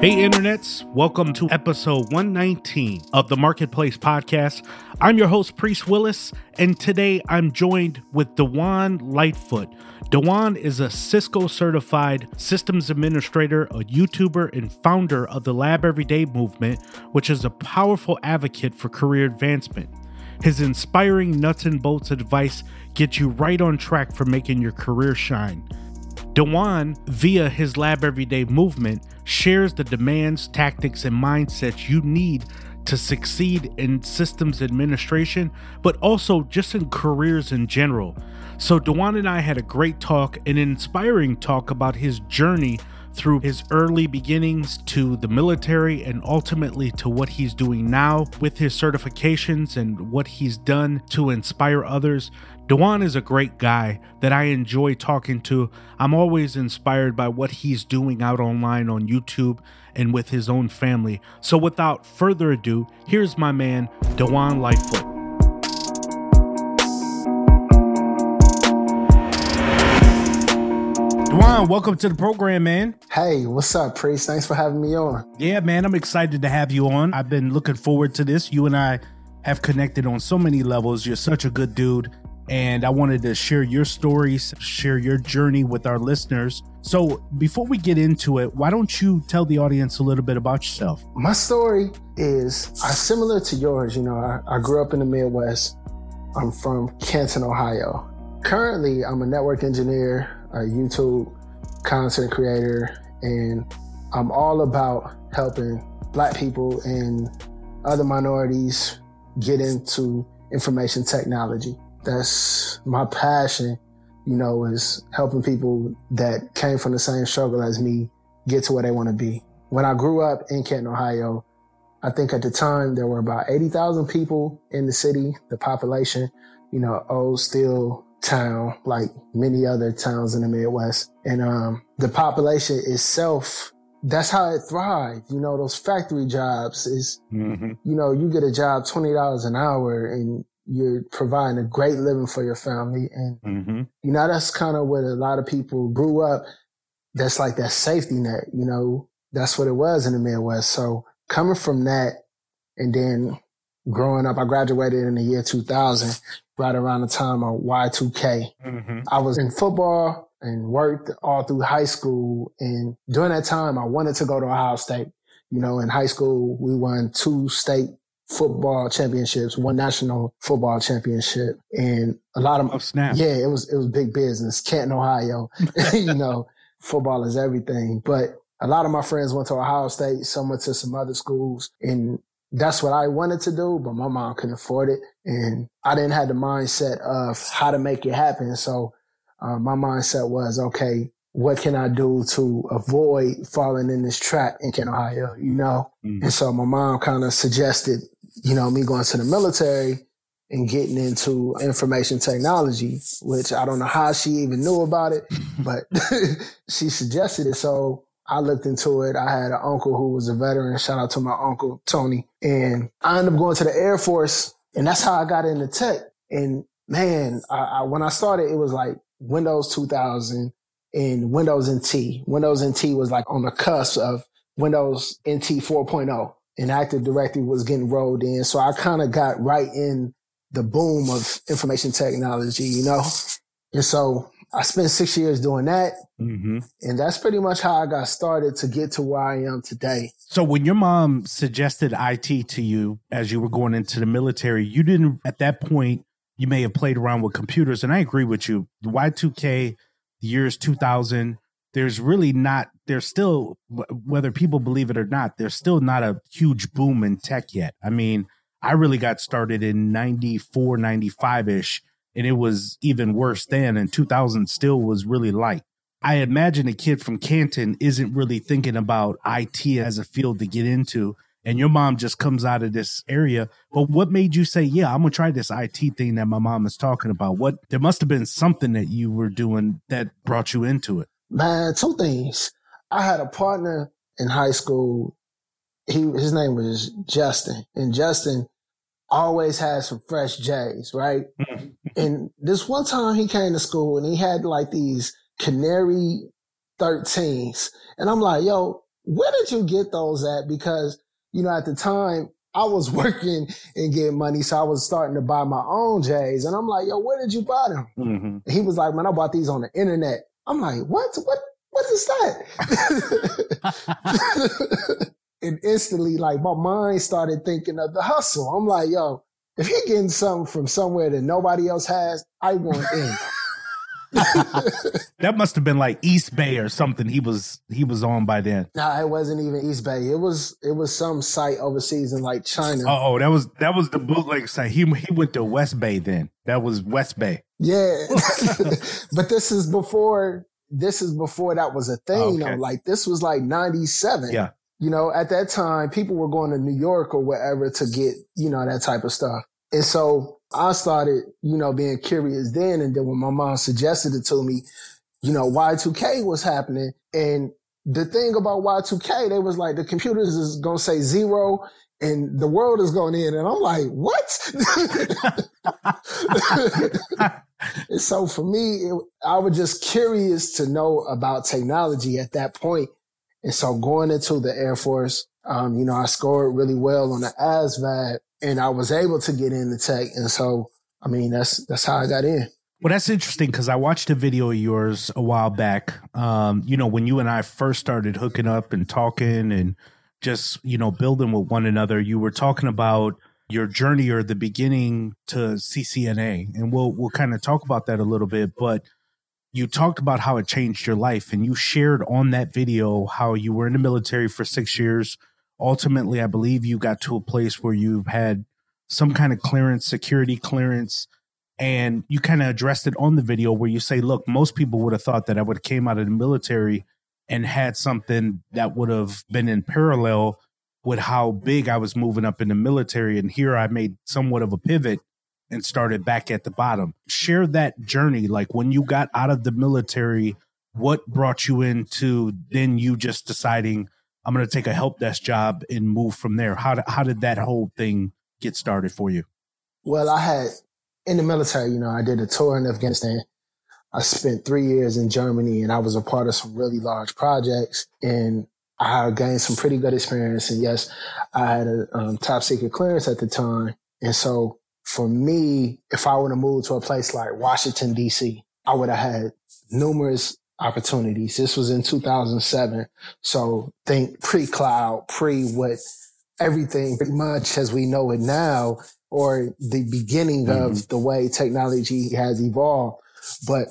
Hey, internets, welcome to episode 119 of the Marketplace Podcast. I'm your host, Priest Willis, and today I'm joined with Du'An Lightfoot. Du'An is a Cisco certified systems administrator, a YouTuber, and founder of the Lab Everyday movement, which is a powerful advocate for career advancement. His inspiring nuts and bolts advice gets you right on track for making your career shine. Du'An, via his Lab Everyday movement, shares the demands, tactics, and mindsets you need to succeed in systems administration, but also just in careers in general. So, Du'An and I had a great talk, an inspiring talk about his journey through his early beginnings to the military and ultimately to what he's doing now with his certifications and what he's done to inspire others. Du'An is a great guy that I enjoy talking to. I'm always inspired by what he's doing out online on YouTube and with his own family. So without further ado, here's my man, Du'An Lightfoot. Du'An, welcome to the program, man. Hey, what's up, Priest? Thanks for having me on. Yeah, man, I'm excited to have you on. I've been looking forward to this. You and I have connected on so many levels. You're such a good dude and I wanted to share your stories, share your journey with our listeners. So, before we get into it, why don't you tell the audience a little bit about yourself? My story is uh, similar to yours. You know, I, I grew up in the Midwest. I'm from Canton, Ohio. Currently, I'm a network engineer, a YouTube content creator, and I'm all about helping Black people and other minorities get into information technology that's my passion, you know, is helping people that came from the same struggle as me get to where they want to be. When I grew up in Canton, Ohio, I think at the time there were about 80,000 people in the city, the population, you know, old steel town, like many other towns in the Midwest. And um, the population itself, that's how it thrived. You know, those factory jobs is, mm-hmm. you know, you get a job $20 an hour and you're providing a great living for your family. And, mm-hmm. you know, that's kind of what a lot of people grew up. That's like that safety net, you know, that's what it was in the Midwest. So coming from that and then growing up, I graduated in the year 2000, right around the time of Y2K. Mm-hmm. I was in football and worked all through high school. And during that time, I wanted to go to Ohio State. You know, in high school, we won two state football championships, one national football championship, and a lot of oh, snap. Yeah, it was it was big business. Canton, Ohio. you know, football is everything. But a lot of my friends went to Ohio State. Some went to some other schools, and that's what I wanted to do. But my mom couldn't afford it, and I didn't have the mindset of how to make it happen. So uh, my mindset was okay what can I do to avoid falling in this trap in Canton, Ohio, you know? Mm-hmm. And so my mom kind of suggested you know, me going to the military and getting into information technology, which I don't know how she even knew about it, but she suggested it. So I looked into it. I had an uncle who was a veteran. Shout out to my uncle, Tony. And I ended up going to the Air Force and that's how I got into tech. And man, I, I, when I started, it was like Windows 2000 and Windows NT. Windows NT was like on the cusp of Windows NT 4.0 and Active Directory was getting rolled in. So I kind of got right in the boom of information technology, you know? And so I spent six years doing that. Mm-hmm. And that's pretty much how I got started to get to where I am today. So when your mom suggested IT to you as you were going into the military, you didn't at that point you may have played around with computers, and I agree with you. The Y2K, the years 2000, there's really not, there's still, whether people believe it or not, there's still not a huge boom in tech yet. I mean, I really got started in 94, 95 ish, and it was even worse then. And 2000 still was really light. I imagine a kid from Canton isn't really thinking about IT as a field to get into. And your mom just comes out of this area. But what made you say, yeah, I'm to try this IT thing that my mom is talking about? What, there must have been something that you were doing that brought you into it. Man, two things. I had a partner in high school. He, his name was Justin and Justin always had some fresh J's, right? and this one time he came to school and he had like these Canary 13s. And I'm like, yo, where did you get those at? Because, you know, at the time I was working and getting money. So I was starting to buy my own J's. And I'm like, yo, where did you buy them? Mm-hmm. He was like, man, I bought these on the internet. I'm like, what? What? Is that? and instantly, like my mind started thinking of the hustle. I'm like, yo, if he getting something from somewhere that nobody else has, I want in. that must have been like East Bay or something. He was he was on by then. Nah, it wasn't even East Bay. It was it was some site overseas in like China. Oh, that was that was the bootleg site. He he went to West Bay then. That was West Bay. Yeah, but this is before this is before that was a thing. Okay. Like this was like ninety seven. Yeah. You know, at that time, people were going to New York or wherever to get, you know, that type of stuff. And so I started, you know, being curious then. And then when my mom suggested it to me, you know, Y2K was happening. And the thing about Y2K, they was like, the computers is going to say zero and the world is going in. And I'm like, what? and so for me, it, I was just curious to know about technology at that point. And so going into the Air Force, um, you know, I scored really well on the ASVAB and I was able to get into tech. And so, I mean, that's that's how I got in. Well, that's interesting because I watched a video of yours a while back. Um, you know, when you and I first started hooking up and talking and just you know building with one another, you were talking about your journey or the beginning to CCNA, and we'll we'll kind of talk about that a little bit. But you talked about how it changed your life, and you shared on that video how you were in the military for six years ultimately, I believe you got to a place where you've had some kind of clearance, security clearance, and you kind of addressed it on the video where you say, look, most people would have thought that I would have came out of the military and had something that would have been in parallel with how big I was moving up in the military. And here I made somewhat of a pivot and started back at the bottom. Share that journey. Like when you got out of the military, what brought you into then you just deciding, I'm going to take a help desk job and move from there. How how did that whole thing get started for you? Well, I had in the military, you know, I did a tour in Afghanistan. I spent three years in Germany and I was a part of some really large projects and I gained some pretty good experience. And yes, I had a um, top secret clearance at the time. And so for me, if I were to move to a place like Washington, DC, I would have had numerous opportunities. This was in 2007. So think pre-cloud, pre what everything pretty much as we know it now, or the beginning mm-hmm. of the way technology has evolved. But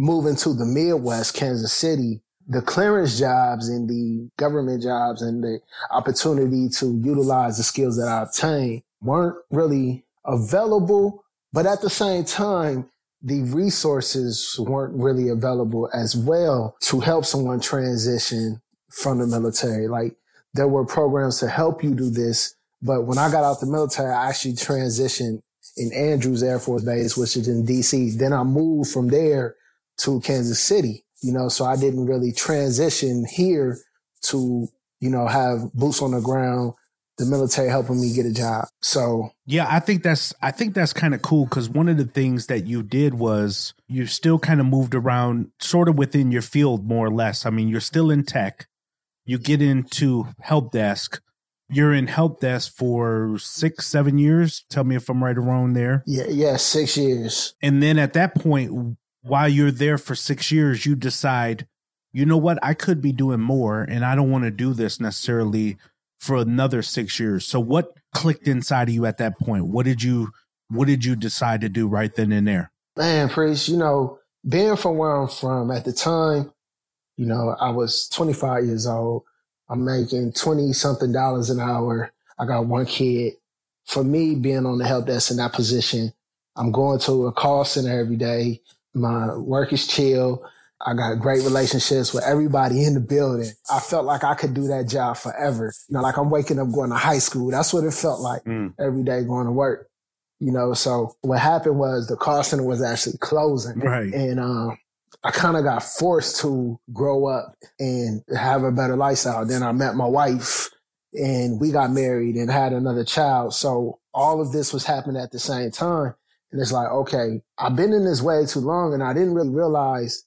moving to the Midwest, Kansas City, the clearance jobs and the government jobs and the opportunity to utilize the skills that I obtained weren't really available. But at the same time, the resources weren't really available as well to help someone transition from the military. Like there were programs to help you do this. But when I got out the military, I actually transitioned in Andrews Air Force Base, which is in DC. Then I moved from there to Kansas City, you know, so I didn't really transition here to, you know, have boots on the ground the military helping me get a job. So yeah, I think that's I think that's kind of cool because one of the things that you did was you still kind of moved around, sort of within your field more or less. I mean, you're still in tech. You get into help desk. You're in help desk for six, seven years. Tell me if I'm right or wrong there. Yeah, yeah, six years. And then at that point, while you're there for six years, you decide, you know what, I could be doing more, and I don't want to do this necessarily for another six years. So what clicked inside of you at that point? What did you what did you decide to do right then and there? Man, Priest, you know, being from where I'm from at the time, you know, I was 25 years old. I'm making 20 something dollars an hour. I got one kid. For me, being on the help desk in that position, I'm going to a call center every day. My work is chill. I got great relationships with everybody in the building. I felt like I could do that job forever. You know, like I'm waking up going to high school. That's what it felt like Mm. every day going to work. You know, so what happened was the call center was actually closing. Right. And um, I kind of got forced to grow up and have a better lifestyle. Then I met my wife and we got married and had another child. So all of this was happening at the same time. And it's like, okay, I've been in this way too long and I didn't really realize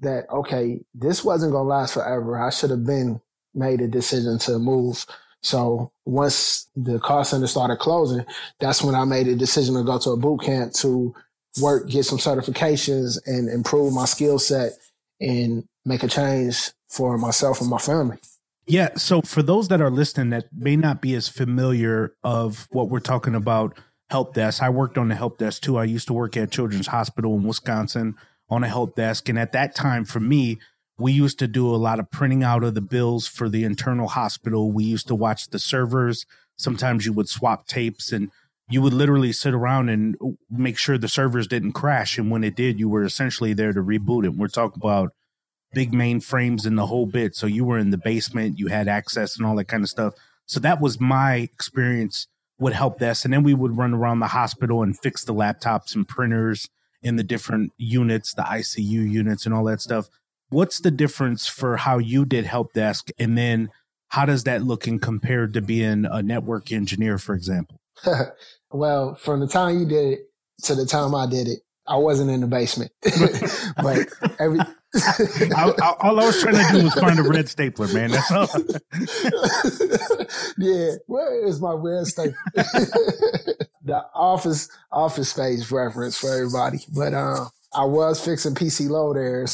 that, okay, this wasn't going to last forever. I should have been made a decision to move. So once the call center started closing, that's when I made a decision to go to a boot camp to work, get some certifications and improve my skill set and make a change for myself and my family. Yeah. So for those that are listening that may not be as familiar of what we're talking about, help desk. I worked on the help desk too. I used to work at Children's Hospital in Wisconsin on a help desk. And at that time, for me, we used to do a lot of printing out of the bills for the internal hospital. We used to watch the servers. Sometimes you would swap tapes and you would literally sit around and make sure the servers didn't crash. And when it did, you were essentially there to reboot it. We're talking about big mainframes and the whole bit. So you were in the basement, you had access and all that kind of stuff. So that was my experience with help desk. And then we would run around the hospital and fix the laptops and printers in the different units, the ICU units and all that stuff. What's the difference for how you did help desk? And then how does that look in compared to being a network engineer, for example? well, from the time you did it to the time I did it, I wasn't in the basement. but every I, I, all I was trying to do was find a red stapler, man. That's all. yeah, where is my red stapler? the office office space reference for everybody. But um I was fixing PC load errors.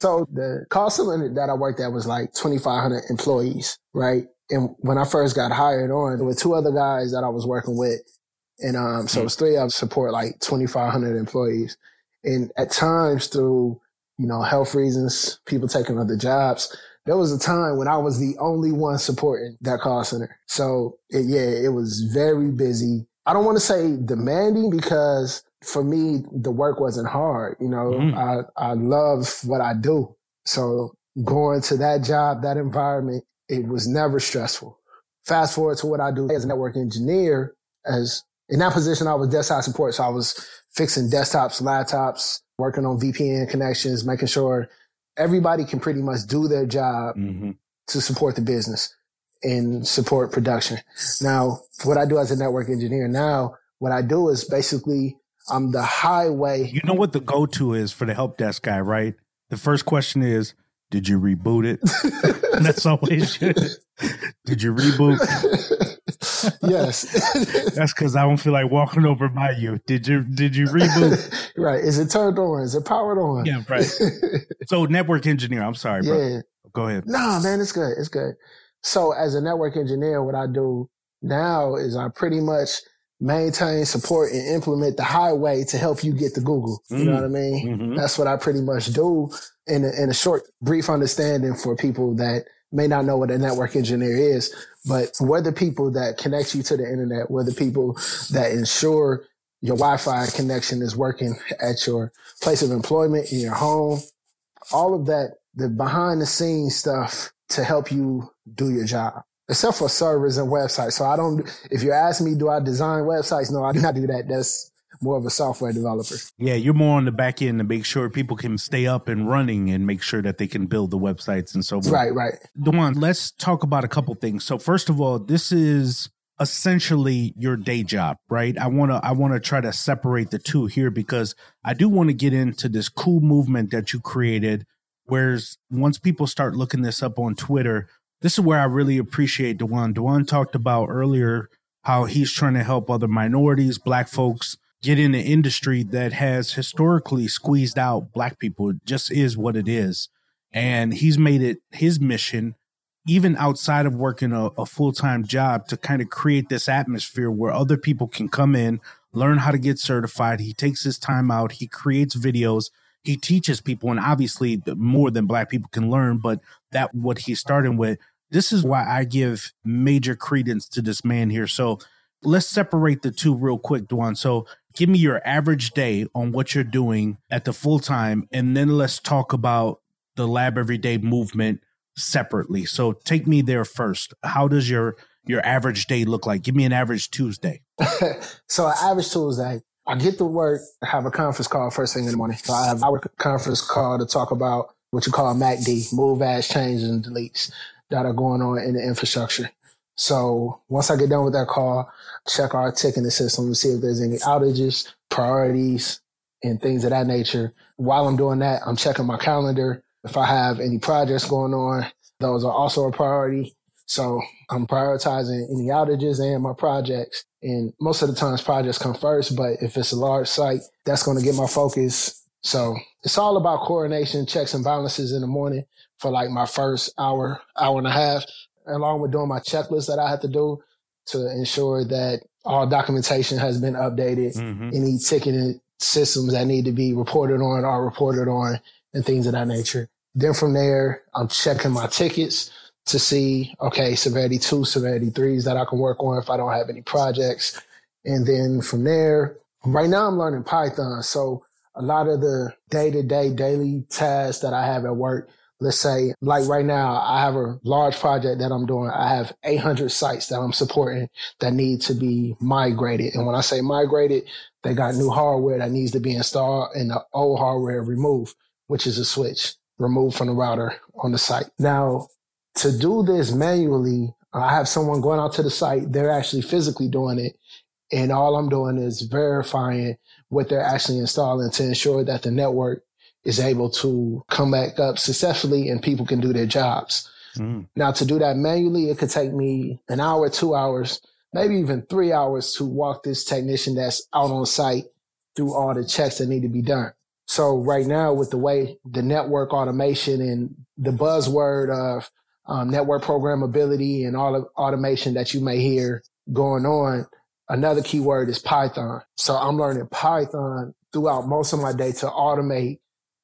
so the call center that I worked at was like 2,500 employees, right? And when I first got hired on, there were two other guys that I was working with. And um, so was three of us support like 2,500 employees. And at times through, you know, health reasons, people taking other jobs, there was a time when I was the only one supporting that call center. So it, yeah, it was very busy. I don't want to say demanding because for me, the work wasn't hard. You know, Mhm. I, I love what I do. So going to that job, that environment, it was never stressful. Fast forward to what I do as a network engineer, as in that position, I was desktop support. So I was fixing desktops, laptops, working on VPN connections, making sure everybody can pretty much do their job Mm-hmm. to support the business and support production. Now, what I do as a network engineer now, what I do is basically I'm the highway. You know what the go to is for the help desk guy, right? The first question is, did you reboot it? That's always Did you reboot? yes. That's because I don't feel like walking over by you. Did you did you reboot? right. Is it turned on? Is it powered on? Yeah, right. So network engineer, I'm sorry, bro. yeah. Go ahead. No, man, it's good. It's good. So as a network engineer, what I do now is I pretty much maintain, support, and implement the highway to help you get to Google. You know Mm. what I mean? Mhm. That's what I pretty much do in a, in a short, brief understanding for people that may not know what a network engineer is, but we're the people that connect you to the internet. We're the people that ensure your Wi-Fi connection is working at your place of employment, in your home, all of that, the behind the scenes stuff to help you do your job. Except for servers and websites. So I don't, if you ask me, do I design websites? No, I do not do that. That's more of a software developer. Yeah, you're more on the back end to make sure people can stay up and running and make sure that they can build the websites and so forth. Right, right. Du'An, let's talk about a couple things. So first of all, this is essentially your day job, right? I want to I want to try to separate the two here because I do want to get into this cool movement that you created whereas once people start looking this up on Twitter, this is where I really appreciate Du'An. Du'An talked about earlier how he's trying to help other minorities, black folks get in the industry that has historically squeezed out black people. It just is what it is. And he's made it his mission even outside of working a, a full time job to kind of create this atmosphere where other people can come in, learn how to get certified. He takes his time out, he creates videos, he teaches people, and obviously more than black people can learn, but that what he's starting with. This is why I give major credence to this man here. So let's separate the two real quick, Du'An. So give me your average day on what you're doing at the full time, and then let's talk about the lab everyday movement separately. So take me there first. How does your your average day look like? Give me an average Tuesday. so an average Tuesday, I get to work, have a conference call first thing in the morning. So I have our conference call to talk about what you call MACD, move, adds, changes, and deletes that are going on in the infrastructure. So once I get done with that call, check our ticketing system to see if there's any outages, priorities, and things of that nature. While I'm doing that, I'm checking my calendar. If I have any projects going on, those are also a priority. So I'm prioritizing any outages and my projects. And most of the times projects come first, but if it's a large site, that's going to get my focus. So it's all about coordination, checks and balances in the morning for like my first hour, hour and a half, along with doing my checklist that I have to do to ensure that all documentation has been updated, mm-hmm. any ticketing systems that need to be reported on are reported on and things of that nature. Then from there, I'm checking my tickets to see, okay, severity two, severity threes that I can work on if I don't have any projects. And then from there, right now I'm learning Python. So a lot of the day to day daily tasks that I have at work, let's say like right now, I have a large project that I'm doing. I have 800 sites that I'm supporting that need to be migrated. And when I say migrated, they got new hardware that needs to be installed and the old hardware removed, which is a switch removed from the router on the site. Now, to do this manually, I have someone going out to the site. They're actually physically doing it. And all I'm doing is verifying what they're actually installing to ensure that the network is able to come back up successfully and people can do their jobs. Mm. Now, to do that manually, it could take me an hour, two hours, maybe even three hours to walk this technician that's out on site through all the checks that need to be done. So right now, with the way the network automation and the buzzword of um, network programmability and all of automation that you may hear going on. Another key word is Python. So I'm learning Python throughout most of my day to automate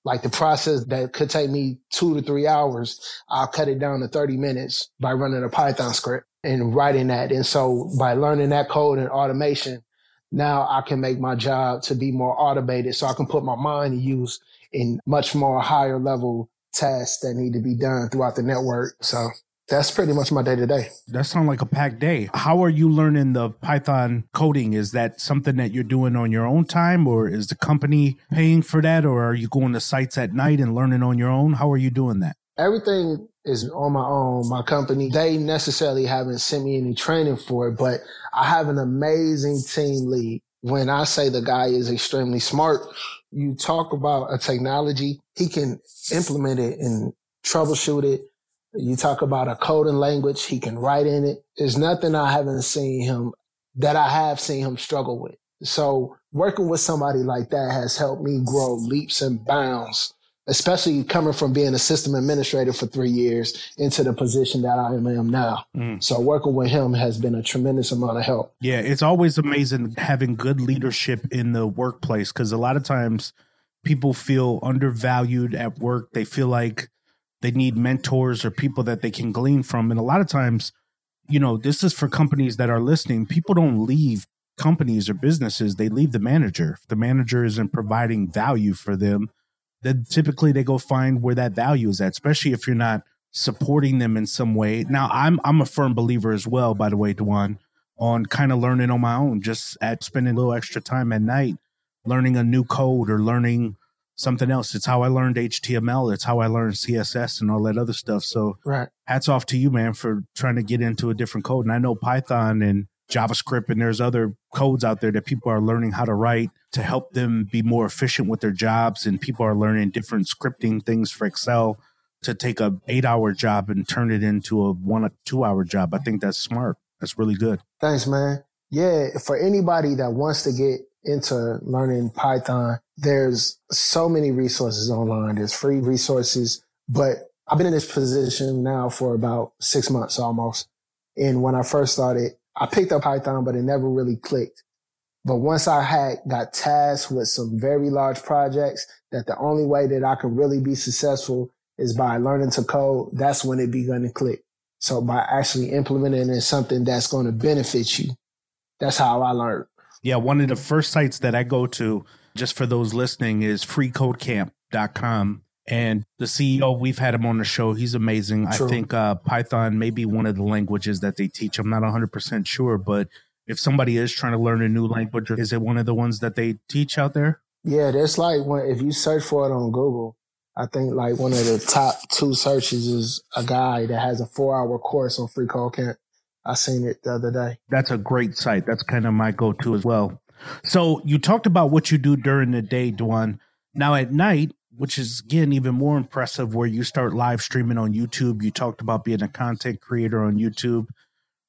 like the process that could take me two to three hours. I'll cut it down to 30 minutes by running a Python script and writing that. And so by learning that code and automation, now I can make my job to be more automated so I can put my mind to use in much more higher level tasks that need to be done throughout the network. So that's pretty much my day to day. That sounds like a packed day. How are you learning the Python coding? Is that something that you're doing on your own time, or is the company paying for that, or are you going to sites at night and learning on your own? How are you doing that? Everything is on my own. My company, they necessarily haven't sent me any training for it, but I have an amazing team lead. When I say the guy is extremely smart, you talk about a technology, he can implement it and troubleshoot it. You talk about a coding language, he can write in it. There's nothing I haven't seen him that I have seen him struggle with. So working with somebody like that has helped me grow leaps and bounds especially coming from being a system administrator for three years into the position that I am now. Mm. So working with him has been a tremendous amount of help. Yeah, it's always amazing having good leadership in the workplace because a lot of times people feel undervalued at work. They feel like they need mentors or people that they can glean from. And a lot of times, you know, this is for companies that are listening. People don't leave companies or businesses, they leave the manager. If the manager isn't providing value for them, then typically they go find where that value is at, especially if you're not supporting them in some way. Now, I'm I'm a firm believer as well, by the way, Du'An, on kind of learning on my own, just at spending a little extra time at night, learning a new code or learning something else. It's how I learned HTML. It's how I learned CSS and all that other stuff. So right. hats off to you, man, for trying to get into a different code. And I know Python and JavaScript and there's other codes out there that people are learning how to write to help them be more efficient with their jobs and people are learning different scripting things for Excel to take a 8-hour job and turn it into a 1 or 2-hour job. I think that's smart. That's really good. Thanks, man. Yeah, for anybody that wants to get into learning Python, there's so many resources online. There's free resources, but I've been in this position now for about six months almost. And when I first started, I picked up Python, but it never really clicked. But once I had got tasked with some very large projects that the only way that I could really be successful is by learning to code, that's when it began to click. So by actually implementing in something that's going to benefit you, that's how I learned. Yeah, one of the first sites that I go to, just for those listening, is freecodecamp.com. And the CEO, we've had him on the show. He's amazing. True. I think uh, Python may be one of the languages that they teach. I'm not 100% sure, but if somebody is trying to learn a new language, is it one of the ones that they teach out there? Yeah, there's like when if you search for it on Google, I think like one of the top two searches is a guy that has a four hour course on Free Code Camp. I seen it the other day. That's a great site. That's kind of my go to as well. So you talked about what you do during the day, Du'An. Now at night, which is again even more impressive, where you start live streaming on YouTube. You talked about being a content creator on YouTube.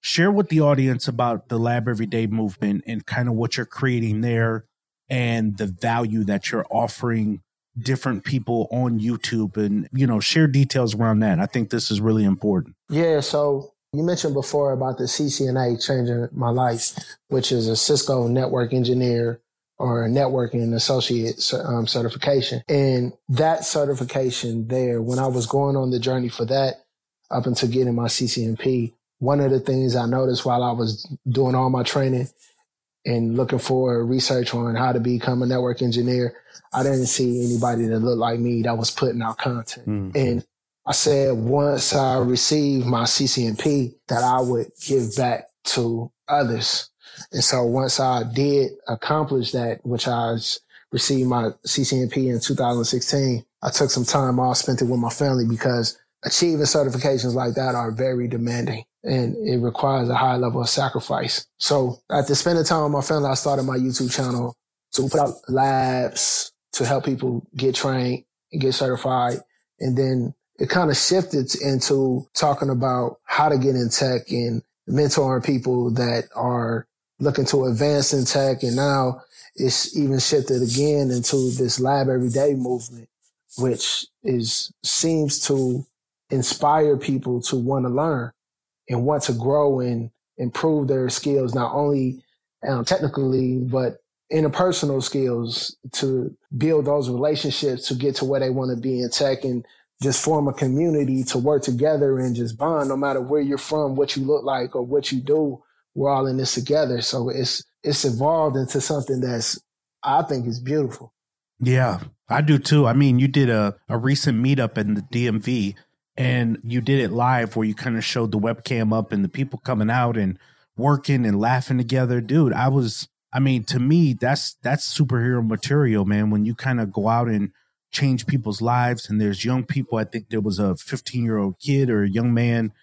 Share with the audience about the Lab Everyday movement and kind of what you're creating there and the value that you're offering different people on YouTube and you know share details around that. I think this is really important. Yeah, so you mentioned before about the CCNA changing my life, which is a Cisco network engineer or a networking associate um, certification. And that certification there, when I was going on the journey for that, up until getting my CCNP, one of the things I noticed while I was doing all my training and looking for research on how to become a network engineer, I didn't see anybody that looked like me that was putting out content. And I said once I received my CCNP that I would give back to others. And so once I did accomplish that, which I received my CCNP in 2016, I took some time off, spent it with my family because achieving certifications like that are very demanding and it requires a high level of sacrifice. So after spending time with my family, I started my YouTube channel to put out labs to help people get trained and get certified. And then it kind of shifted into talking about how to get in tech and mentoring people that are looking to advance in tech. And now it's even shifted again into this lab everyday movement, which is seems to inspire people to want to learn and want to grow and improve their skills, not only um, technically, but interpersonal skills to build those relationships to get to where they want to be in tech and just form a community to work together and just bond no matter where you're from, what you look like or what you do. We're all in this together. So it's, it's evolved into something that's, I think is beautiful. Yeah, I do too. I mean, you did a, a recent meetup in the DMV and you did it live where you kind of showed the webcam up and the people coming out and working and laughing together. Dude, I was I mean, to me, that's that's superhero material, man. When you kind of go out and change people's lives. And there's young people, I think there was a 15 year old kid or a young man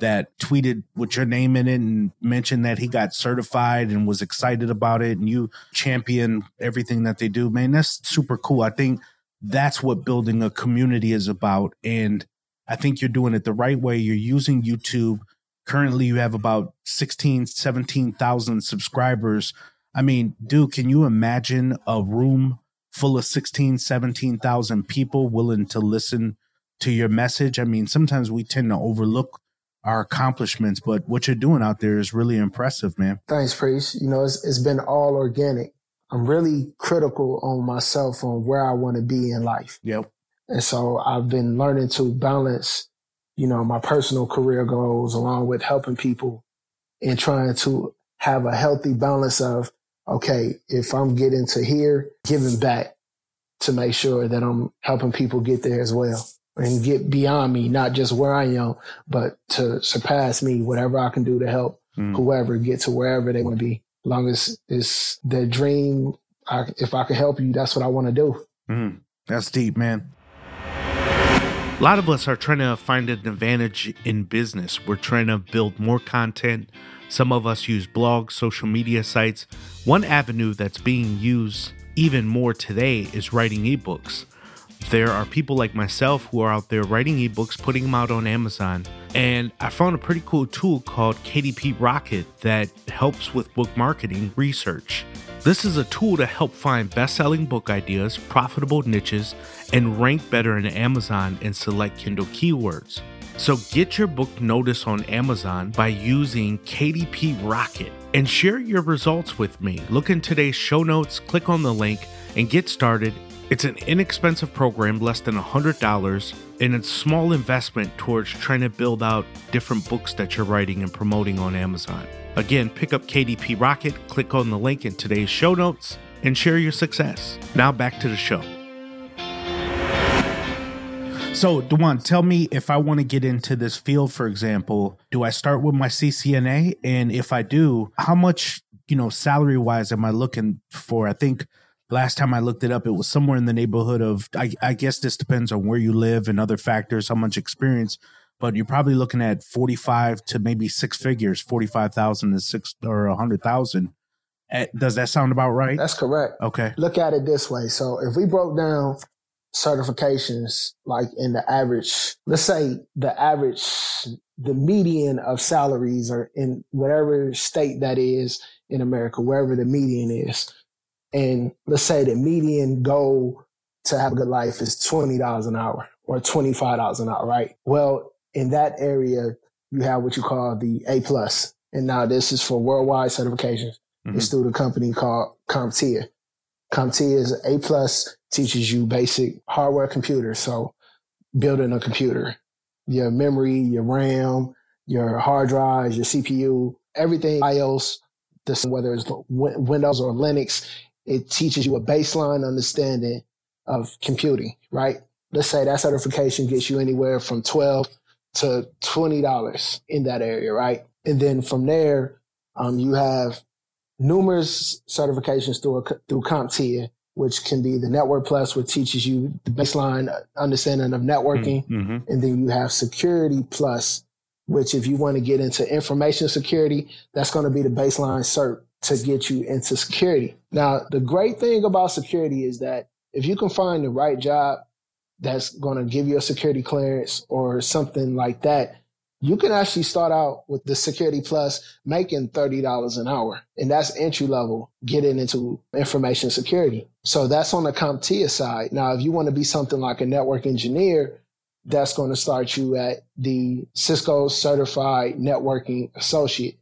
that tweeted with your name in it and mentioned that he got certified and was excited about it. And you champion everything that they do man that's super cool. I think that's what building a community is about. And i think you're doing it the right way. You're using youtube. Currently you have about 16 17,000 subscribers. I mean dude can you imagine a room full of 16 17,000 people willing to listen to your message i mean sometimes we tend to overlook our accomplishments, but what you're doing out there is really impressive, man. Thanks, Priest. You know, it's, it's been all organic. I'm really critical on myself on where I want to be in life. Yep. And so I've been learning to balance, you know, my personal career goals along with helping people and trying to have a healthy balance of, okay, if I'm getting to here, giving back to make sure that I'm helping people get there as well and get beyond me, not just where I am, but to surpass me, whatever I can do to help Mm. whoever get to wherever they want to be. As long as it's their dream, I, if I can help you, that's what I want to do. Mm. That's deep, man. A lot of us are trying to find an advantage in business. We're trying to build more content. Some of us use blogs, social media sites. One avenue that's being used even more today is writing ebooks. There are people like myself who are out there writing ebooks, putting them out on Amazon. And I found a pretty cool tool called KDP Rocket that helps with book marketing research. This is a tool to help find best selling book ideas, profitable niches, and rank better in Amazon and select Kindle keywords. So get your book notice on Amazon by using KDP Rocket and share your results with me. Look in today's show notes, click on the link, and get started. It's an inexpensive program, less than $100, and it's a small investment towards trying to build out different books that you're writing and promoting on Amazon. Again, pick up KDP Rocket, click on the link in today's show notes, and share your success. Now back to the show. So, Du'An, tell me if I want to get into this field, for example, do I start with my CCNA? And if I do, how much, you know, salary wise am I looking for? I think last time I looked it up, it was somewhere in the neighborhood of, I, I guess this depends on where you live and other factors, how much experience, but you're probably looking at 45 to maybe six figures, 45,000 to six or 100,000. Eh, Does that sound about right? That's correct. Okay. Look at it this way. So if we broke down certifications like in the average, let's say the average, the median of salaries are in whatever state that is in America, wherever the median is. And let's say the median goal to have a good life is $20 an hour or $25 an hour, right? Well, in that area, you have what you call the A. And now this is for worldwide certifications. It's mm-hmm. through the company called CompTIA. CompTIA is A plus, teaches you basic hardware computers. So building a computer, your memory, your RAM, your hard drives, your CPU, everything iOS, this, whether it's Windows or Linux, it teaches you a baseline understanding of computing, right? Let's say that certification gets you anywhere from 12 to $20 in that area, right? And then from there, um, you have numerous certifications through, a, through CompTIA, which can be the Network Plus, which teaches you the baseline understanding of networking. Mm-hmm. And then you have Security Plus, which if you want to get into information security, that's going to be the baseline cert to get you into security. Now, the great thing about security is that if you can find the right job that's going to give you a security clearance or something like that, you can actually start out with the Security Plus making $30 an hour. And that's entry level getting into information security. So that's on the CompTIA side. Now, if you want to be something like a network engineer, that's going to start you at the Cisco Certified Networking Associate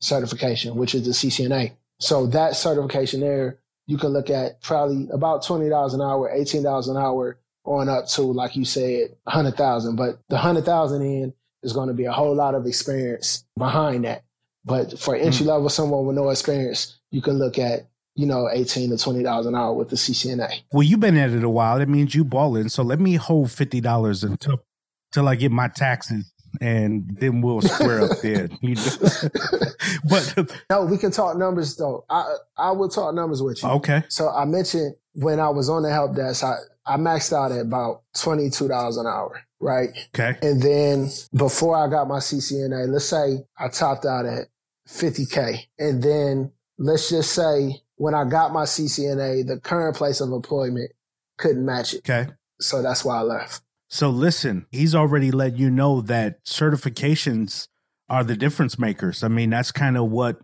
certification, which is the CCNA. So that certification there, you can look at probably about $20 an hour, $18 an hour on up to, like you said, 100,000. But the 100,000 in is going to be a whole lot of experience behind that. But for hmm. entry level, someone with no experience, you can look at, you know, 18 to 20 dollars an hour with the CCNA. Well, you've been at it a while. That means you balling. So let me hold fifty dollars until till I get my taxes, and then we'll square up there. You know? but No, we can talk numbers though. I I will talk numbers with you. okay, So I mentioned when I was on the help desk, I, I maxed out at about twenty two dollars an hour, right? okay, And then before I got my CCNA, let's say I topped out at 50K. And then let's just say when I got my CCNA, the current place of employment couldn't match it. okay. So that's why I left. So listen, he's already let you know that certifications are the difference makers. I mean, that's kind of what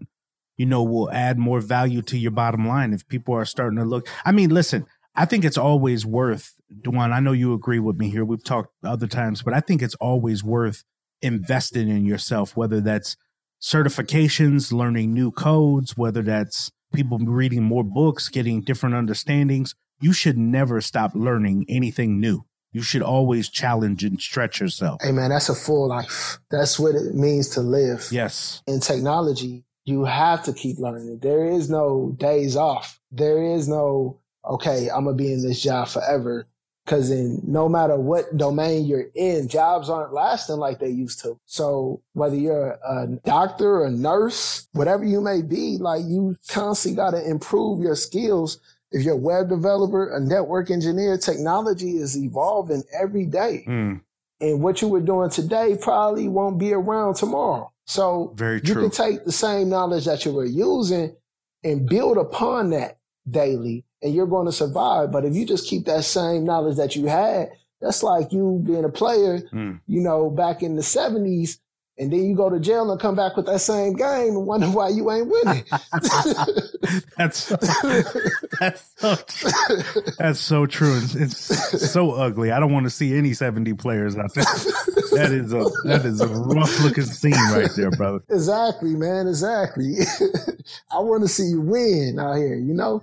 you know will add more value to your bottom line if people are starting to look. I mean, listen, I think it's always worth, Du'An. I know you agree with me here. We've talked other times, but I think it's always worth investing in yourself, whether that's certifications, learning new codes, whether that's people reading more books, getting different understandings. You should never stop learning anything new. You should always challenge and stretch yourself. Hey man, that's a full life. That's what it means to live. Yes. In technology, you have to keep learning. There is no days off. There is no, okay, I'm going to be in this job forever. Cause in no matter what domain you're in, jobs aren't lasting like they used to. So whether you're a doctor, a nurse, whatever you may be, like you constantly got to improve your skills. If you're a web developer, a network engineer, technology is evolving every day. Mm, And what you were doing today probably won't be around tomorrow. So very you can take the same knowledge that you were using and build upon that daily and you're going to survive. But if you just keep that same knowledge that you had, that's like you being a player, Mm. you know, back in the seventies and then you go to jail and come back with that same game and wonder why you ain't winning. that's that's so true. that's so true. It's, it's so ugly. I don't want to see any seventy players out there. That is a that is a rough looking scene right there, brother. Exactly, man. Exactly. I want to see you win out here. You know.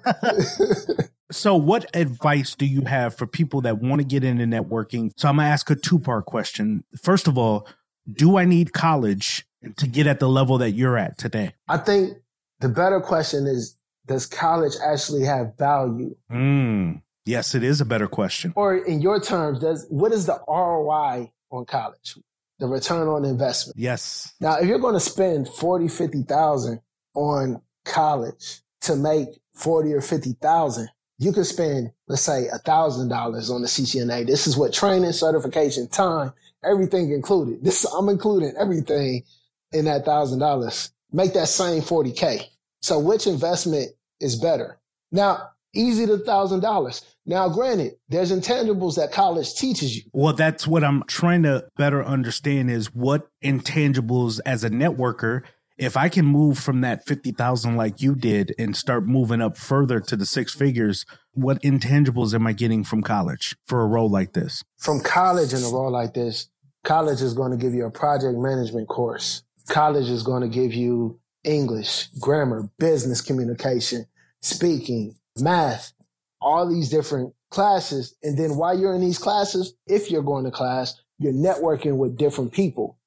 So, what advice do you have for people that want to get into networking? So, I'm going to ask a two part question. First of all, do I need college to get at the level that you're at today? I think the better question is Does college actually have value? Mm, yes, it is a better question. Or, in your terms, does what is the ROI on college? The return on investment. Yes. Now, if you're going to spend 40, 50,000 on college to make 40 or 50,000, you could spend, let's say, a thousand dollars on the CCNA. This is what training, certification, time, everything included. This I'm including everything in that thousand dollars. Make that same 40K. So which investment is better? Now, easy to thousand dollars. Now, granted, there's intangibles that college teaches you. Well, that's what I'm trying to better understand is what intangibles as a networker if I can move from that 50,000 like you did and start moving up further to the six figures, what intangibles am I getting from college for a role like this? From college in a role like this, college is going to give you a project management course. College is going to give you English, grammar, business communication, speaking, math, all these different classes. And then while you're in these classes, if you're going to class, you're networking with different people.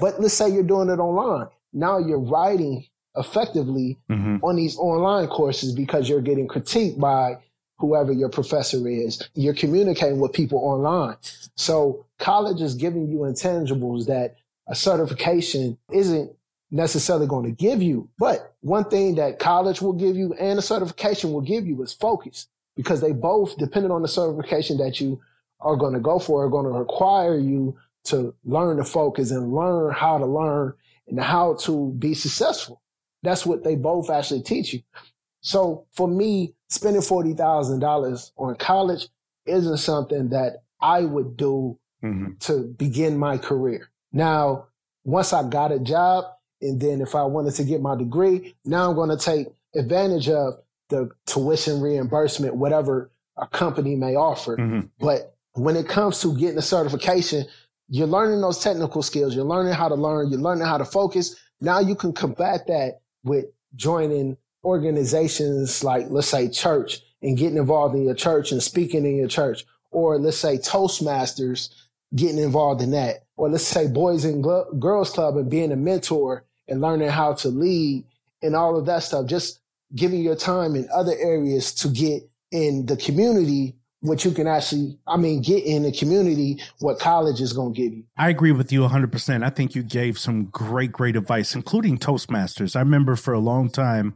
But let's say you're doing it online now you're writing effectively mm-hmm. on these online courses because you're getting critiqued by whoever your professor is. You're communicating with people online. So college is giving you intangibles that a certification isn't necessarily going to give you. But one thing that college will give you and a certification will give you is focus because they both, depending on the certification that you are going to go for, are going to require you to learn to focus and learn how to learn and how to be successful. That's what they both actually teach you. So for me, spending $40,000 on college isn't something that I would do mm-hmm. to begin my career. Now, once I got a job, and then if I wanted to get my degree, now I'm going to take advantage of the tuition reimbursement, whatever a company may offer. Mm-hmm. But when it comes to getting a certification, you're learning those technical skills. You're learning how to learn. You're learning how to focus. Now you can combat that with joining organizations like, let's say, church and getting involved in your church and speaking in your church. Or let's say Toastmasters, getting involved in that. Or let's say Boys and Girls Club and being a mentor and learning how to lead and all of that stuff. Just giving your time in other areas to get in the community what you can actually, I mean, get in the community, what college is going to give you. I agree with you 100%. I think you gave some great, great advice, including Toastmasters. I remember for a long time,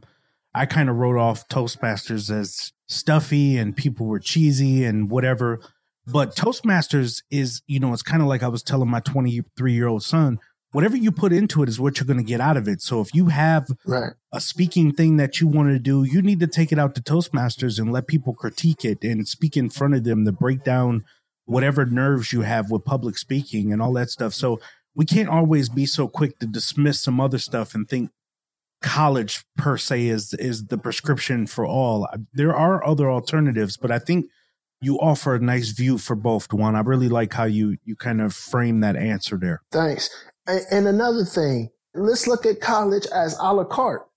I kind of wrote off Toastmasters as stuffy and people were cheesy and whatever. But Toastmasters is, you know, it's kind of like I was telling my 23 year old son whatever you put into it is what you're going to get out of it. So if you have right. a speaking thing that you want to do, you need to take it out to Toastmasters and let people critique it and speak in front of them to break down whatever nerves you have with public speaking and all that stuff. So we can't always be so quick to dismiss some other stuff and think college per se is is the prescription for all. There are other alternatives, but I think you offer a nice view for both, Du'An. I really like how you you kind of frame that answer there. Thanks. And another thing, let's look at college as a la carte.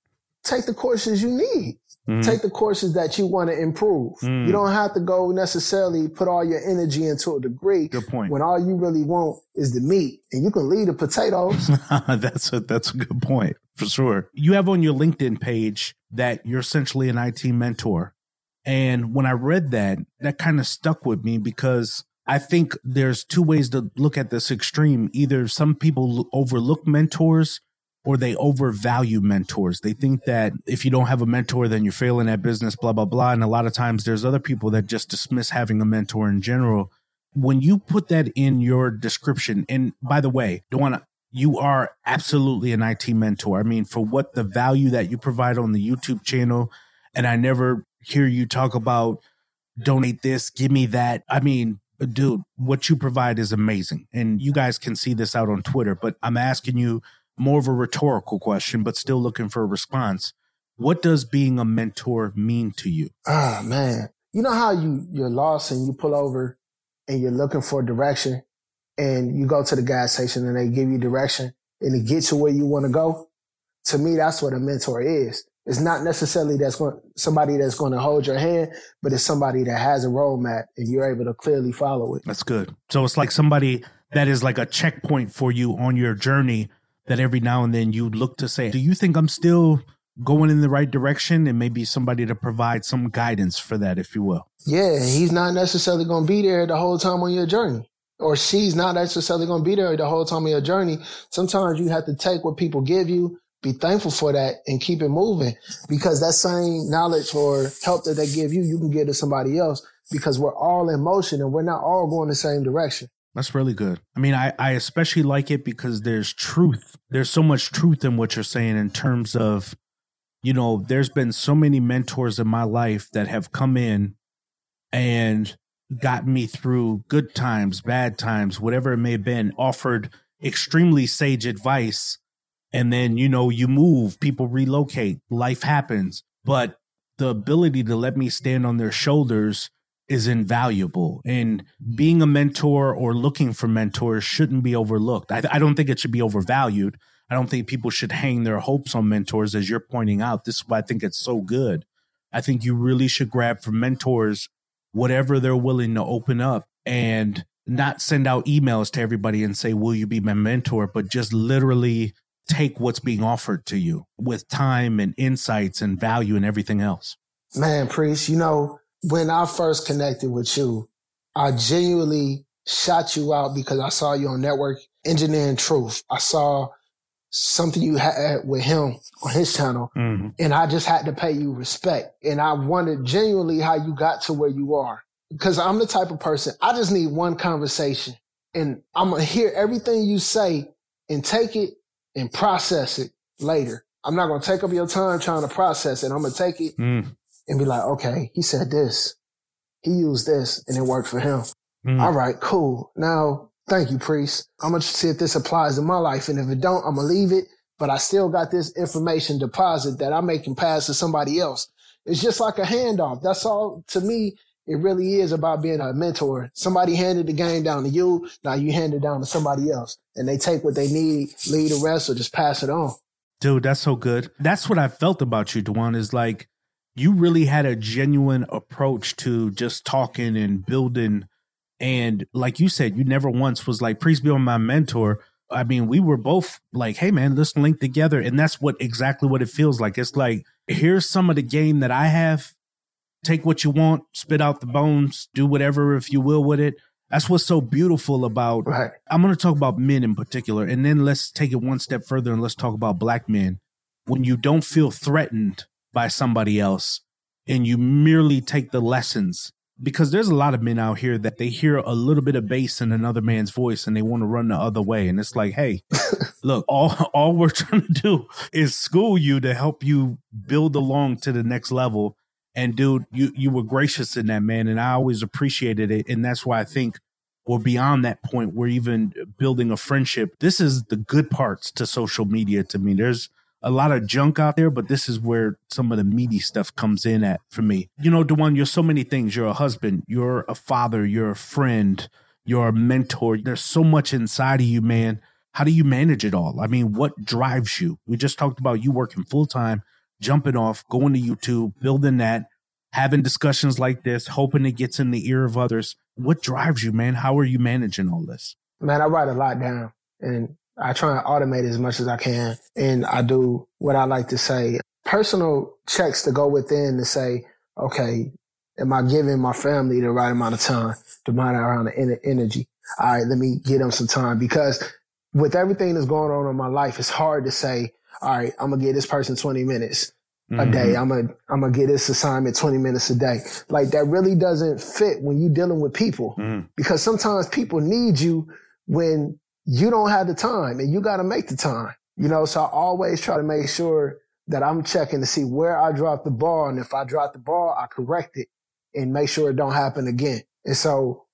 Take the courses you need. Mm-hmm. Take the courses that you want to improve. Mm. You don't have to go necessarily put all your energy into a degree. Good point. When all you really want is the meat, and you can leave the potatoes. that's a that's a good point for sure. You have on your LinkedIn page that you're essentially an IT mentor, and when I read that, that kind of stuck with me because I think there's two ways to look at this extreme. Either some people overlook mentors or they overvalue mentors. They think that if you don't have a mentor, then you're failing at business, blah, blah, blah. And a lot of times there's other people that just dismiss having a mentor in general. When you put that in your description, and by the way, to, you are absolutely an IT mentor. I mean, for what the value that you provide on the YouTube channel, and I never hear you talk about donate this, give me that. I mean, dude, what you provide is amazing. And you guys can see this out on Twitter, but I'm asking you more of a rhetorical question, but still looking for a response. What does being a mentor mean to you? Ah, man. You know how you, you're lost and you pull over and you're looking for direction and you go to the gas station and they give you direction and it gets you where you want to go? To me, that's what a mentor is. It's not necessarily that's going somebody that's going to hold your hand, but it's somebody that has a roadmap and you're able to clearly follow it. That's good. So it's like somebody that is like a checkpoint for you on your journey that every now and then you look to say, do you think I'm still going in the right direction? And maybe somebody to provide some guidance for that, if you will. Yeah, he's not necessarily going to be there the whole time on your journey. Or she's not necessarily going to be there the whole time on your journey. Sometimes you have to take what people give you be thankful for that and keep it moving because that same knowledge or help that they give you, you can give to somebody else because we're all in motion and we're not all going the same direction. That's really good. I mean, I, I especially like it because there's truth. There's so much truth in what you're saying in terms of, you know, there's been so many mentors in my life that have come in and got me through good times, bad times, whatever it may have been, offered extremely sage advice and then you know you move people relocate life happens. But the ability to let me stand on their shoulders is invaluable. And being a mentor or looking for mentors shouldn't be overlooked. I, I, don't think it should be overvalued. I don't think people should hang their hopes on mentors as you're pointing out. This is why i think it's so good. I think you really should grab from mentors whatever they're willing to open up and not send out emails to everybody and say will you be my mentor? But just literally take what's being offered to you with time and insights and value and everything else. Man, Priest, you know, when I first connected with you, I genuinely shot you out because I saw you on Network Engineering Truth. I saw something you had with him on his channel, mm-hmm. and I just had to pay you respect. And I wondered genuinely how you got to where you are. Because I'm the type of person, I just need one conversation and I'm going to hear everything you say and take it and process it later. I'm not going to take up your time trying to process it. I'm going to take it mm. and be like, okay, he said this. He used this and it worked for him. Mm. All right, cool. Now, thank you, priest. I'm going to see if this applies in my life. And if it don't, I'm going to leave it. But I still got this information deposit that I'm making pass to somebody else. It's just like a handoff. That's all to me. It really is about being a mentor. Somebody handed the game down to you. Now you hand it down to somebody else and they take what they need, lead the rest or just pass it on. Dude, that's so good. That's what I felt about you, Du'An, is like you really had a genuine approach to just talking and building. And like you said, you never once was like, please be on my mentor. I mean, we were both like, hey man, let's link together. And that's what exactly what it feels like. It's like, here's some of the game that I have take what you want, spit out the bones, do whatever if you will with it. That's what's so beautiful about. Right. I'm going to talk about men in particular, and then let's take it one step further and let's talk about black men. When you don't feel threatened by somebody else, and you merely take the lessons, because there's a lot of men out here that they hear a little bit of bass in another man's voice and they want to run the other way, and it's like, hey, look, all all we're trying to do is school you to help you build along to the next level and dude, you you were gracious in that man, and I always appreciated it. And that's why I think we're beyond that point. We're even building a friendship. This is the good parts to social media to me. There's a lot of junk out there, but this is where some of the meaty stuff comes in at for me. You know, Du'An, you're so many things. You're a husband, you're a father, you're a friend, you're a mentor. There's so much inside of you, man. How do you manage it all? I mean, what drives you? We just talked about you working full time jumping off, going to YouTube, building that, having discussions like this, hoping it gets in the ear of others. What drives you, man? How are you managing all this? Man, I write a lot down and I try and automate as much as I can. And I do what I like to say personal checks to go within to say, okay, am I giving my family the right amount of time, the right amount of energy? All right, let me give them some time because with everything that's going on in my life, it's hard to say, all right, I'm gonna give this person 20 minutes mm-hmm. a day. I'm gonna I'm gonna get this assignment 20 minutes a day. Like that really doesn't fit when you're dealing with people mm. because sometimes people need you when you don't have the time and you got to make the time. You know, so I always try to make sure that I'm checking to see where I dropped the ball, and if I drop the ball, I correct it and make sure it don't happen again. And so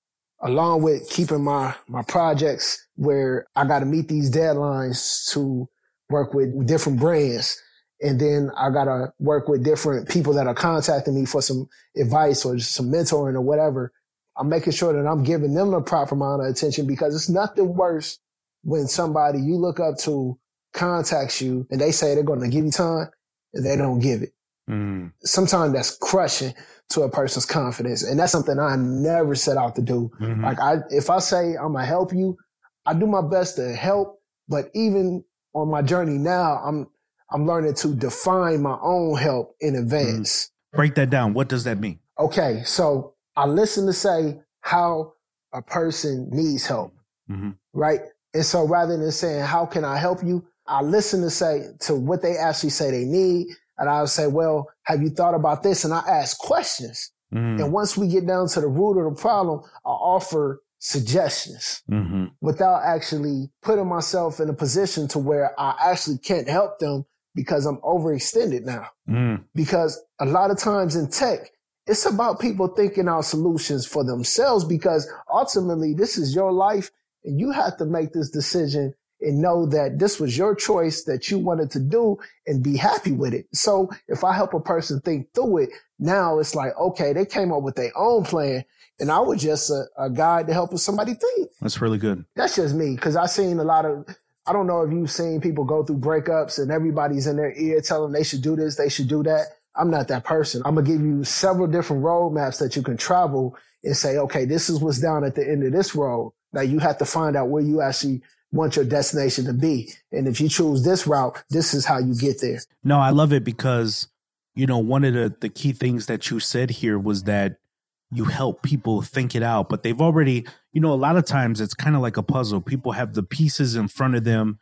along with keeping my, my projects where I got to meet these deadlines to work with different brands. And then I got to work with different people that are contacting me for some advice or some mentoring or whatever. I'm making sure that I'm giving them the proper amount of attention because it's nothing worse when somebody you look up to contacts you and they say they're going to give you time and they don't give it. Mm. Sometimes that's crushing to a person's confidence. And that's something I never set out to do. Mhm. Like I, if I say I'm gonna help you, I do my best to help. But even on my journey now, I'm, I'm learning to define my own help in advance. Break that down. What does that mean? Okay. So I listen to say how a person needs help. Mhm. Right. And so rather than saying, how can I help you? I listen to say to what they actually say they need. And I'll say, well, have you thought about this? And I ask questions. Mm. And once we get down to the root of the problem, I offer suggestions hmm without actually putting myself in a position to where I actually can't help them because I'm overextended now. Mm. Because a lot of times in tech, it's about people thinking out solutions for themselves because ultimately this is your life and you have to make this decision and know that this was your choice that you wanted to do and be happy with it. So if I help a person think through it, now it's like, okay, they came up with their own plan and I was just a, a guide to helping somebody think. That's really good. That's just me because I've seen a lot of. I don't know if you've seen people go through breakups and everybody's in their ear telling them they should do this, they should do that. I'm not that person. I'm gonna give you several different roadmaps that you can travel and say, okay, this is what's down at the end of this road. Now you have to find out where you actually want your destination to be, and if you choose this route, this is how you get there. No, I love it because, you know, one of the, the key things that you said here was that you help people think it out, but they've already, you know, a lot of times it's kind of like a puzzle. People have the pieces in front of them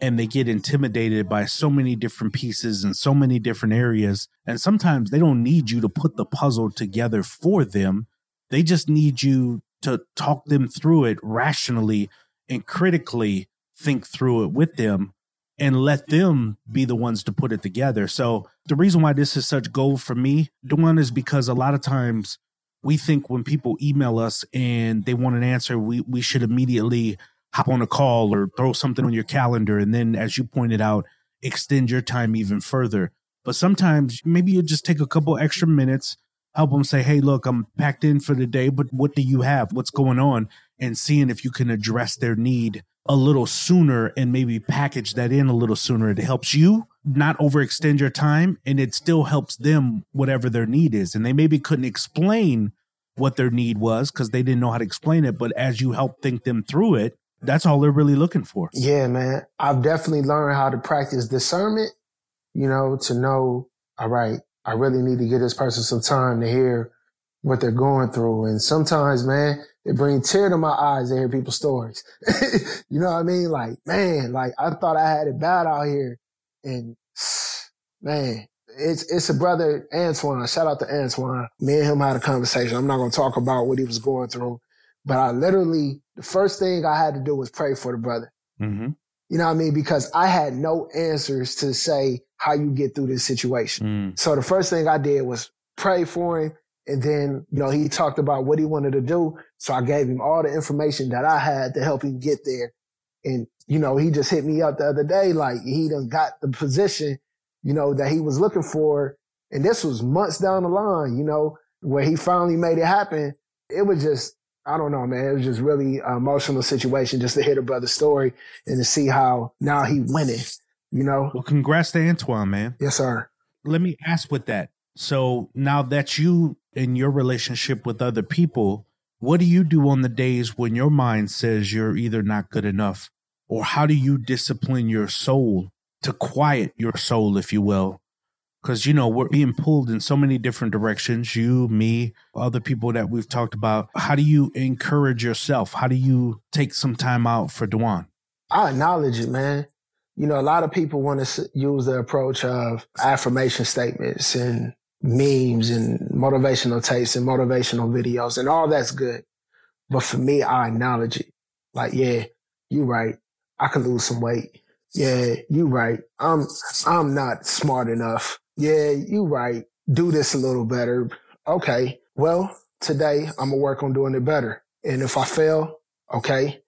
and they get intimidated by so many different pieces and so many different areas. And sometimes they don't need you to put the puzzle together for them. They just need you to talk them through it rationally and critically think through it with them and let them be the ones to put it together. So the reason why this is such gold for me, Du'An, is because a lot of times we think when people email us and they want an answer, we we should immediately hop on a call or throw something on your calendar and then as you pointed out, extend your time even further. But sometimes maybe you just take a couple extra minutes, help them say, "Hey, look, I'm packed in for the day, but what do you have? What's going on?" and seeing if you can address their need a little sooner and maybe package that in a little sooner. It helps you not overextend your time and it still helps them whatever their need is. And they maybe couldn't explain what their need was because they didn't know how to explain it. But as you help think them through it, that's all they're really looking for. Yeah, man. I've definitely learned how to practice discernment, you know, to know, all right, I really need to give this person some time to hear what they're going through. And sometimes, man, it brings tear to my eyes to hear people's stories. you know what I mean? Like, man, like I thought I had it bad out here. And man, it's, it's a brother, Antoine. Shout out to Antoine. Me and him had a conversation. I'm not going to talk about what he was going through, but I literally, the first thing I had to do was pray for the brother. Mm-hmm. You know what I mean? Because I had no answers to say how you get through this situation. Mm. So the first thing I did was pray for him. And then, you know, he talked about what he wanted to do. So I gave him all the information that I had to help him get there. And, you know, he just hit me up the other day, like he done got the position, you know, that he was looking for. And this was months down the line, you know, where he finally made it happen. It was just, I don't know, man. It was just really an emotional situation just to hear the brother's story and to see how now he winning, you know? Well, congrats to Antoine, man. Yes, sir. Let me ask with that. So now that you in your relationship with other people, what do you do on the days when your mind says you're either not good enough? Or how do you discipline your soul to quiet your soul, if you will? Because, you know, we're being pulled in so many different directions. You, me, other people that we've talked about. How do you encourage yourself? How do you take some time out for Du'An? I acknowledge it, man. You know, a lot of people want to use the approach of affirmation statements and memes and motivational tapes and motivational videos and all that's good. But for me, I acknowledge it. Like, yeah, you're right. I can lose some weight. Yeah, you right. I'm, I'm not smart enough. Yeah, you right. Do this a little better. Okay. Well, today I'm gonna work on doing it better. And if I fail, okay,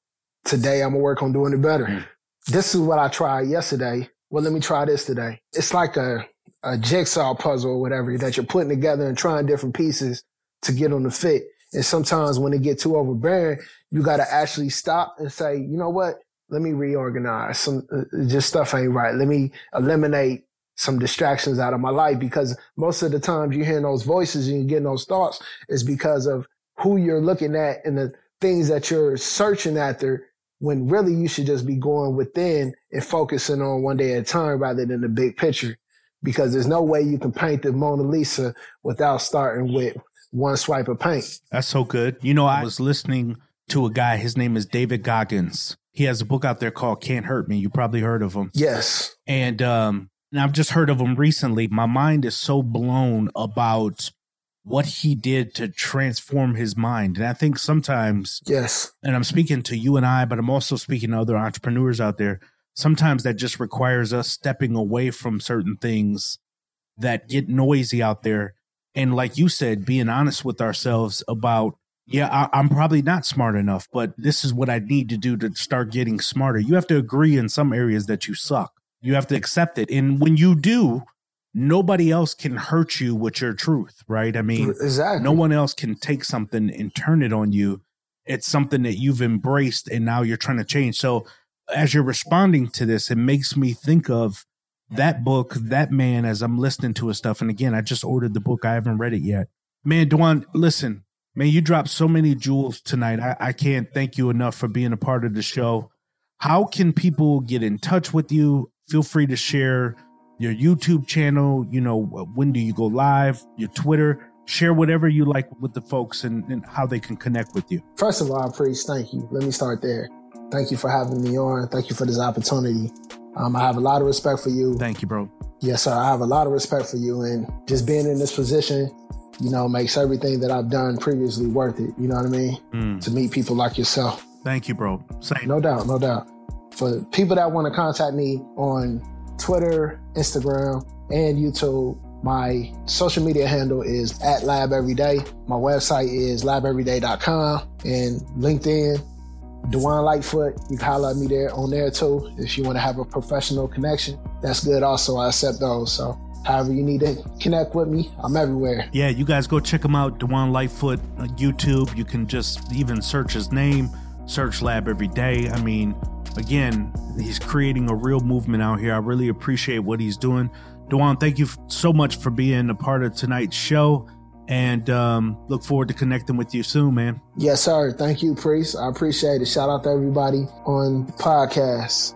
today I'm gonna work on doing it better. Hmm. This is what I tried yesterday. Well, let me try this today. It's like a, a jigsaw puzzle or whatever that you're putting together and trying different pieces to get on the fit. And sometimes when it get too overbearing, you got to actually stop and say, you know what? Let me reorganize. Some uh, just stuff ain't right. Let me eliminate some distractions out of my life because most of the times you're hearing those voices and you're getting those thoughts is because of who you're looking at and the things that you're searching after when really you should just be going within and focusing on one day at a time rather than the big picture. Because there's no way you can paint the Mona Lisa without starting with one swipe of paint. That's so good. You know, I was listening to a guy, his name is David Goggins. He has a book out there called Can't Hurt Me. You probably heard of him. Yes. And um and I've just heard of him recently. My mind is so blown about what he did to transform his mind. And I think sometimes Yes. and I'm speaking to you and I, but I'm also speaking to other entrepreneurs out there. Sometimes that just requires us stepping away from certain things that get noisy out there. And like you said, being honest with ourselves about, yeah, I, I'm probably not smart enough, but this is what I need to do to start getting smarter. You have to agree in some areas that you suck. You have to accept it. And when you do, nobody else can hurt you with your truth, right? I mean, Exactly. no one else can take something and turn it on you. It's something that you've embraced and now you're trying to change. So as you're responding to this, it makes me think of that book, that man, as I'm listening to his stuff. And again, I just ordered the book. I haven't read it yet. Man, Du'An, listen, man, you dropped so many jewels tonight. I, I can't thank you enough for being a part of the show. How can people get in touch with you? Feel free to share your YouTube channel. You know, when do you go live? Your Twitter. Share whatever you like with the folks and, and how they can connect with you. First of all, Priest, thank you. Let me start there. Thank you for having me on. Thank you for this opportunity. Um, I have a lot of respect for you. Thank you, bro. Yes, sir. I have a lot of respect for you, and just being in this position, you know, makes everything that I've done previously worth it. You know what I mean? Mm. To meet people like yourself. Thank you, bro. Same. No doubt, no doubt. For people that want to contact me on Twitter, Instagram, and YouTube, my social media handle is at Lab Everyday. My website is labeveryday.com and LinkedIn, Du'An Lightfoot. You can holler at me there on there too if you want to have a professional connection. That's good also. I accept those. So however you need to connect with me, I'm everywhere. Yeah, you guys go check him out, Du'An Lightfoot, uh, YouTube. You can just even search his name, search Lab every day. I mean, again, he's creating a real movement out here. I really appreciate what he's doing. Du'An, thank you so much for being a part of tonight's show and um, look forward to connecting with you soon, man. Yes, sir. Thank you, Priest. I appreciate it. Shout out to everybody on the podcast.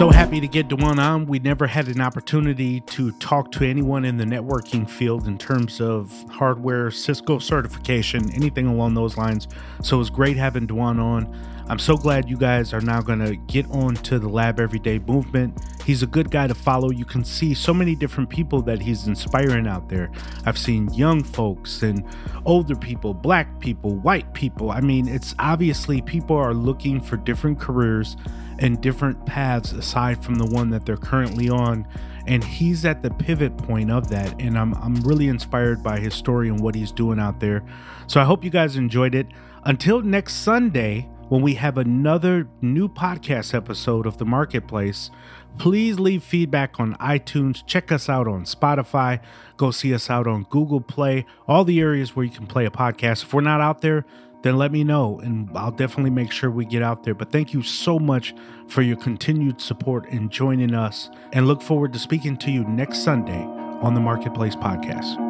So happy to get Du'An on. We never had an opportunity to talk to anyone in the networking field in terms of hardware, Cisco certification, anything along those lines. So it was great having Du'An on. I'm so glad you guys are now going to get on to the Lab Everyday movement. He's a good guy to follow. You can see so many different people that he's inspiring out there. I've seen young folks and older people, black people, white people. I mean, it's obviously people are looking for different careers and different paths aside from the one that they're currently on and he's at the pivot point of that and I'm I'm really inspired by his story and what he's doing out there. So I hope you guys enjoyed it. Until next Sunday when we have another new podcast episode of The Marketplace, please leave feedback on iTunes, check us out on Spotify, go see us out on Google Play, all the areas where you can play a podcast. If we're not out there, then let me know and I'll definitely make sure we get out there. But thank you so much for your continued support and joining us. And look forward to speaking to you next Sunday on the Marketplace Podcast.